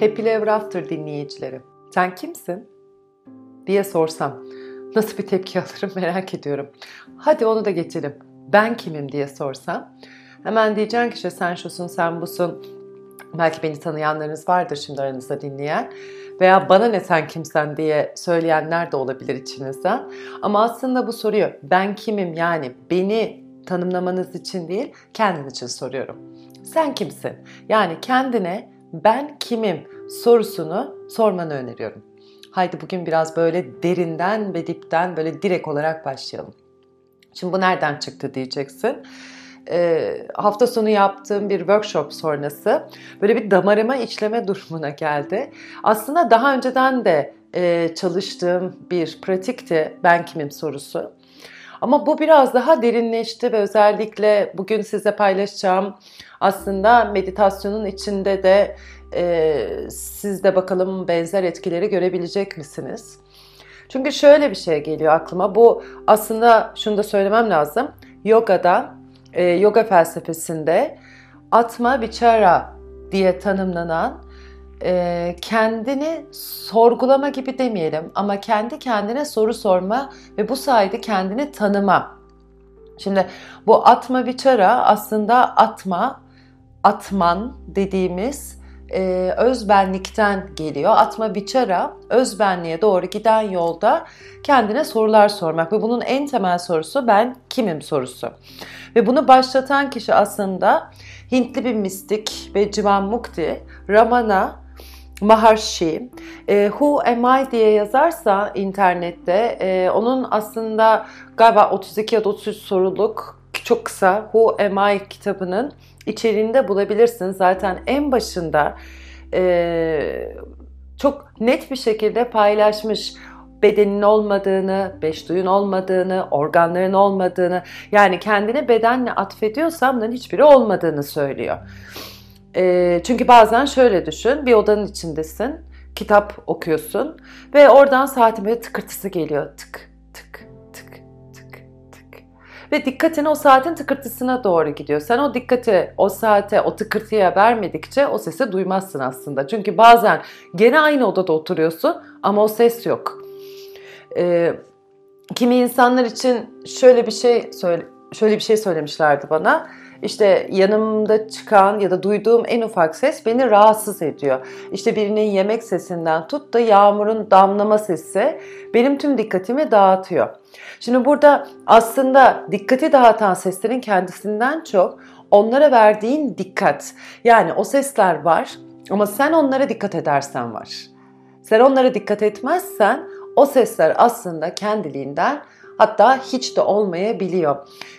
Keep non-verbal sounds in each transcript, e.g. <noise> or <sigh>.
Happy Ever After dinleyicileri. Sen kimsin? diye sorsam nasıl bir tepki <laughs> alırım merak ediyorum. Hadi onu da geçelim. Ben kimim diye sorsam hemen diyeceksin ki işte sen şusun sen busun. Belki beni tanıyanlarınız vardır şimdi aranızda dinleyen veya bana ne sen kimsen diye söyleyenler de olabilir içinizden. Ama aslında bu soruyu ben kimim yani beni tanımlamanız için değil kendin için soruyorum. Sen kimsin? Yani kendine ben kimim sorusunu sormanı öneriyorum. Haydi bugün biraz böyle derinden ve dipten böyle direkt olarak başlayalım. Şimdi bu nereden çıktı diyeceksin. E, hafta sonu yaptığım bir workshop sonrası böyle bir damarıma işleme <laughs> durumuna geldi. Aslında daha önceden de e, çalıştığım bir pratikti ben kimim sorusu. Ama bu biraz daha derinleşti ve özellikle bugün size paylaşacağım aslında meditasyonun içinde de e, siz de bakalım benzer etkileri görebilecek misiniz? Çünkü şöyle bir şey geliyor aklıma. Bu aslında şunu da söylemem lazım. Yoga'da, e, yoga felsefesinde atma vichara diye tanımlanan e, kendini sorgulama gibi demeyelim ama kendi kendine soru sorma ve bu sayede kendini tanıma. Şimdi bu atma vichara aslında atma, atman dediğimiz e, özbenlikten geliyor. Atma biçara özbenliğe doğru giden yolda kendine sorular sormak ve bunun en temel sorusu ben kimim sorusu. Ve bunu başlatan kişi aslında Hintli bir mistik ve Civan Mukti, Ramana Maharshi. E, Who Am I diye yazarsa internette e, onun aslında galiba 32 ya da 33 soruluk çok kısa Who Am I kitabının içeriğinde bulabilirsiniz. Zaten en başında e, çok net bir şekilde paylaşmış bedenin olmadığını, beş duyun olmadığını, organların olmadığını yani kendini bedenle atfediyorsan bunların hiçbiri olmadığını söylüyor. E, çünkü bazen şöyle düşün bir odanın içindesin kitap okuyorsun ve oradan saatin böyle tıkırtısı geliyor tık ve dikkatin o saatin tıkırtısına doğru gidiyor. Sen o dikkati o saate, o tıkırtıya vermedikçe o sesi duymazsın aslında. Çünkü bazen gene aynı odada oturuyorsun ama o ses yok. Ee, kimi insanlar için şöyle bir şey söyle, şöyle bir şey söylemişlerdi bana işte yanımda çıkan ya da duyduğum en ufak ses beni rahatsız ediyor. İşte birinin yemek sesinden tut da yağmurun damlama sesi benim tüm dikkatimi dağıtıyor. Şimdi burada aslında dikkati dağıtan seslerin kendisinden çok onlara verdiğin dikkat. Yani o sesler var ama sen onlara dikkat edersen var. Sen onlara dikkat etmezsen o sesler aslında kendiliğinden hatta hiç de olmayabiliyor.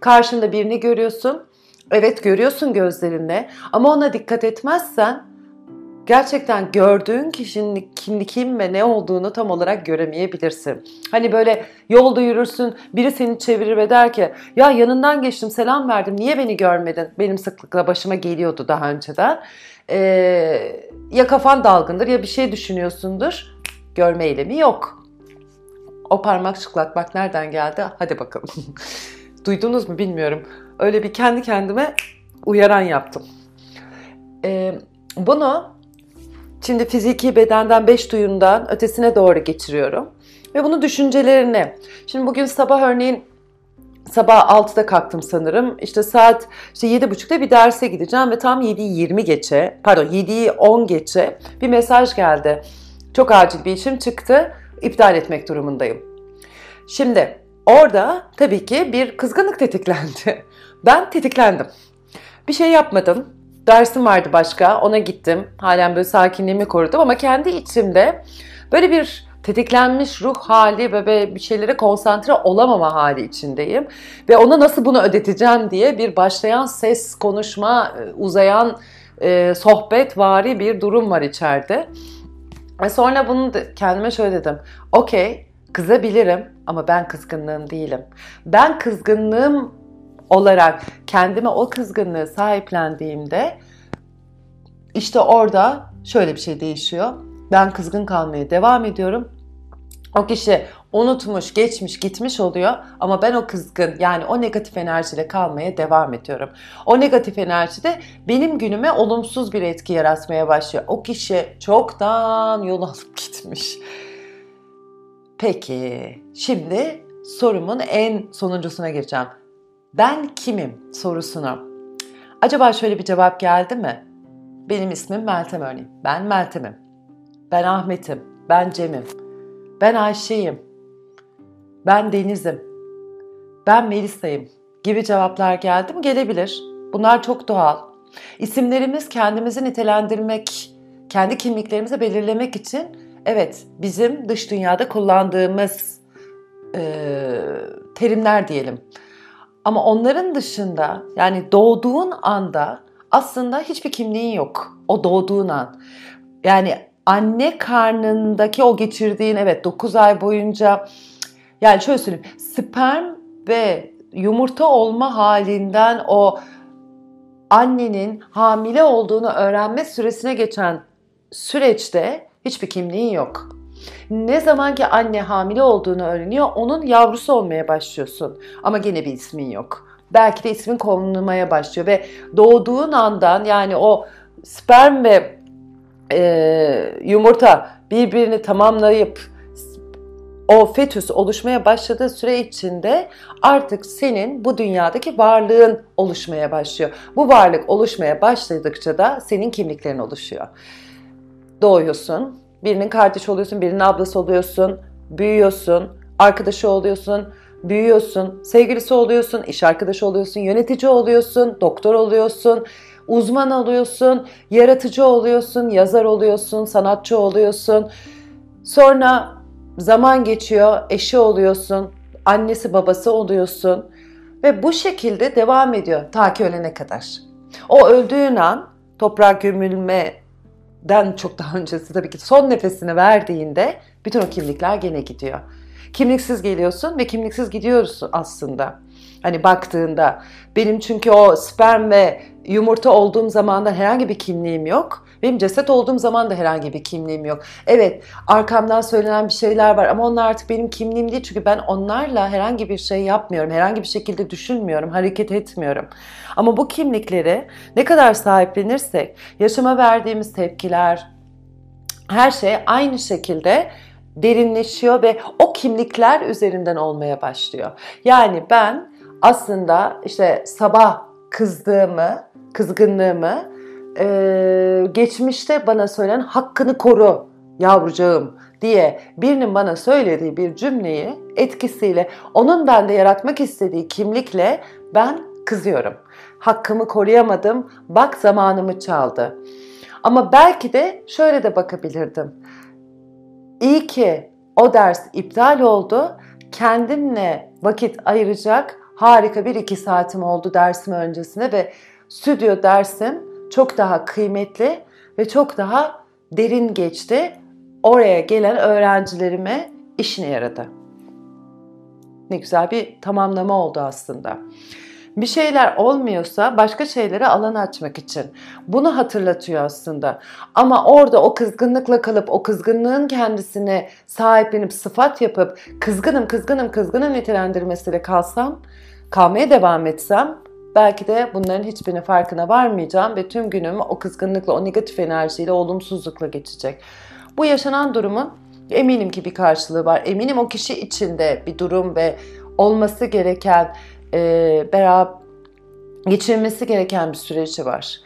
Karşında birini görüyorsun Evet görüyorsun gözlerinde ama ona dikkat etmezsen gerçekten gördüğün kişinin kim, kim ve ne olduğunu tam olarak göremeyebilirsin. Hani böyle yolda yürürsün biri seni çevirir ve der ki ya yanından geçtim selam verdim niye beni görmedin? Benim sıklıkla başıma geliyordu daha önceden. Ee, ya kafan dalgındır ya bir şey düşünüyorsundur. Görme eylemi yok. O parmak şıklatmak nereden geldi? Hadi bakalım. <laughs> Duydunuz mu bilmiyorum. Öyle bir kendi kendime uyaran yaptım. Ee, bunu şimdi fiziki bedenden beş duyundan ötesine doğru geçiriyorum. Ve bunu düşüncelerine. Şimdi bugün sabah örneğin sabah 6'da kalktım sanırım. İşte saat işte 7.30'da bir derse gideceğim ve tam 7'yi 20 geçe, pardon 7'yi 10 geçe bir mesaj geldi. Çok acil bir işim çıktı. iptal etmek durumundayım. Şimdi Orada tabii ki bir kızgınlık tetiklendi. Ben tetiklendim. Bir şey yapmadım. Dersim vardı başka. Ona gittim. Halen böyle sakinliğimi korudum ama kendi içimde böyle bir tetiklenmiş ruh hali ve bir şeylere konsantre olamama hali içindeyim. Ve ona nasıl bunu ödeteceğim diye bir başlayan ses, konuşma, e, uzayan e, sohbet vari bir durum var içeride. Ve sonra bunu kendime şöyle dedim. Okey Kızabilirim ama ben kızgınlığım değilim. Ben kızgınlığım olarak kendime o kızgınlığı sahiplendiğimde işte orada şöyle bir şey değişiyor. Ben kızgın kalmaya devam ediyorum. O kişi unutmuş, geçmiş, gitmiş oluyor ama ben o kızgın yani o negatif enerjiyle kalmaya devam ediyorum. O negatif enerji de benim günüme olumsuz bir etki yaratmaya başlıyor. O kişi çoktan yol alıp <laughs> gitmiş. Peki, şimdi sorumun en sonuncusuna gireceğim. Ben kimim sorusuna. Acaba şöyle bir cevap geldi mi? Benim ismim Meltem örneğin. Ben Meltem'im. Ben Ahmet'im. Ben Cem'im. Ben Ayşe'yim. Ben Deniz'im. Ben Melisa'yım gibi cevaplar geldi mi? Gelebilir. Bunlar çok doğal. İsimlerimiz kendimizi nitelendirmek, kendi kimliklerimizi belirlemek için evet bizim dış dünyada kullandığımız e, terimler diyelim. Ama onların dışında yani doğduğun anda aslında hiçbir kimliğin yok. O doğduğun an. Yani anne karnındaki o geçirdiğin evet 9 ay boyunca yani şöyle söyleyeyim sperm ve yumurta olma halinden o annenin hamile olduğunu öğrenme süresine geçen süreçte hiçbir kimliğin yok. Ne zaman ki anne hamile olduğunu öğreniyor, onun yavrusu olmaya başlıyorsun. Ama gene bir ismin yok. Belki de ismin konulmaya başlıyor ve doğduğun andan yani o sperm ve e, yumurta birbirini tamamlayıp o fetüs oluşmaya başladığı süre içinde artık senin bu dünyadaki varlığın oluşmaya başlıyor. Bu varlık oluşmaya başladıkça da senin kimliklerin oluşuyor. Doğuyorsun, birinin kardeşi oluyorsun, birinin ablası oluyorsun, büyüyorsun, arkadaşı oluyorsun, büyüyorsun, sevgilisi oluyorsun, iş arkadaşı oluyorsun, yönetici oluyorsun, doktor oluyorsun, uzman oluyorsun, yaratıcı oluyorsun, yazar oluyorsun, sanatçı oluyorsun. Sonra zaman geçiyor, eşi oluyorsun, annesi babası oluyorsun ve bu şekilde devam ediyor ta ki ölene kadar. O öldüğün an toprak gömülmeden çok daha öncesi tabii ki son nefesini verdiğinde bütün o kimlikler gene gidiyor. Kimliksiz geliyorsun ve kimliksiz gidiyorsun aslında. Hani baktığında benim çünkü o sperm ve yumurta olduğum zamanda herhangi bir kimliğim yok. Benim ceset olduğum zaman da herhangi bir kimliğim yok. Evet arkamdan söylenen bir şeyler var ama onlar artık benim kimliğim değil. Çünkü ben onlarla herhangi bir şey yapmıyorum. Herhangi bir şekilde düşünmüyorum, hareket etmiyorum. Ama bu kimlikleri ne kadar sahiplenirsek yaşama verdiğimiz tepkiler, her şey aynı şekilde derinleşiyor ve o kimlikler üzerinden olmaya başlıyor. Yani ben aslında işte sabah kızdığımı, kızgınlığımı e, geçmişte bana söylenen hakkını koru yavrucağım diye birinin bana söylediği bir cümleyi etkisiyle onun bende yaratmak istediği kimlikle ben kızıyorum. Hakkımı koruyamadım, bak zamanımı çaldı. Ama belki de şöyle de bakabilirdim. İyi ki o ders iptal oldu. Kendimle vakit ayıracak harika bir iki saatim oldu dersim öncesine ve stüdyo dersim çok daha kıymetli ve çok daha derin geçti. Oraya gelen öğrencilerime işine yaradı. Ne güzel bir tamamlama oldu aslında. Bir şeyler olmuyorsa başka şeylere alan açmak için. Bunu hatırlatıyor aslında. Ama orada o kızgınlıkla kalıp o kızgınlığın kendisine sahiplenip sıfat yapıp kızgınım kızgınım kızgınım nitelendirmesiyle kalsam, kalmaya devam etsem belki de bunların hiçbirinin farkına varmayacağım ve tüm günüm o kızgınlıkla, o negatif enerjiyle, olumsuzlukla geçecek. Bu yaşanan durumun eminim ki bir karşılığı var. Eminim o kişi içinde bir durum ve olması gereken, e, beraber geçirmesi gereken bir süreci var.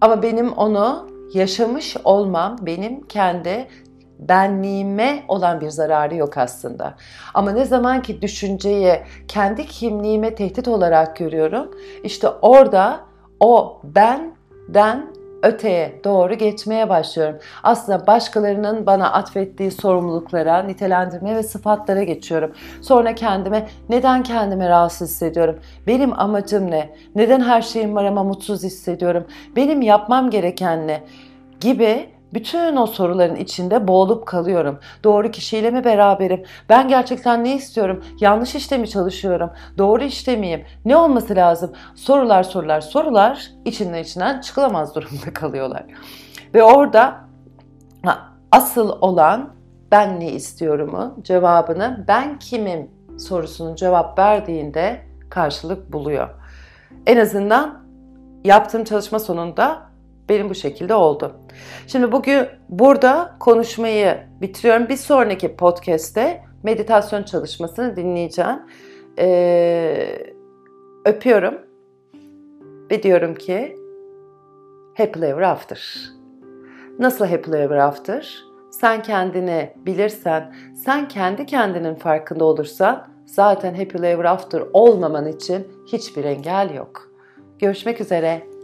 Ama benim onu yaşamış olmam benim kendi benliğime olan bir zararı yok aslında. Ama ne zaman ki düşünceyi kendi kimliğime tehdit olarak görüyorum, işte orada o benden öteye doğru geçmeye başlıyorum. Aslında başkalarının bana atfettiği sorumluluklara, nitelendirme ve sıfatlara geçiyorum. Sonra kendime neden kendimi rahatsız hissediyorum? Benim amacım ne? Neden her şeyim var ama mutsuz hissediyorum? Benim yapmam gereken ne? Gibi bütün o soruların içinde boğulup kalıyorum. Doğru kişiyle mi beraberim? Ben gerçekten ne istiyorum? Yanlış işte mi çalışıyorum? Doğru işte miyim? Ne olması lazım? Sorular sorular sorular içinden içinden çıkılamaz durumda <laughs> kalıyorlar. Ve orada asıl olan ben ne istiyorumu cevabını ben kimim sorusunun cevap verdiğinde karşılık buluyor. En azından yaptığım çalışma sonunda benim bu şekilde oldu. Şimdi bugün burada konuşmayı bitiriyorum. Bir sonraki podcast'te meditasyon çalışmasını dinleyeceğim. Ee, öpüyorum ve diyorum ki happy ever after. Nasıl happy ever after? Sen kendini bilirsen, sen kendi kendinin farkında olursan zaten happy ever after olmaman için hiçbir engel yok. Görüşmek üzere.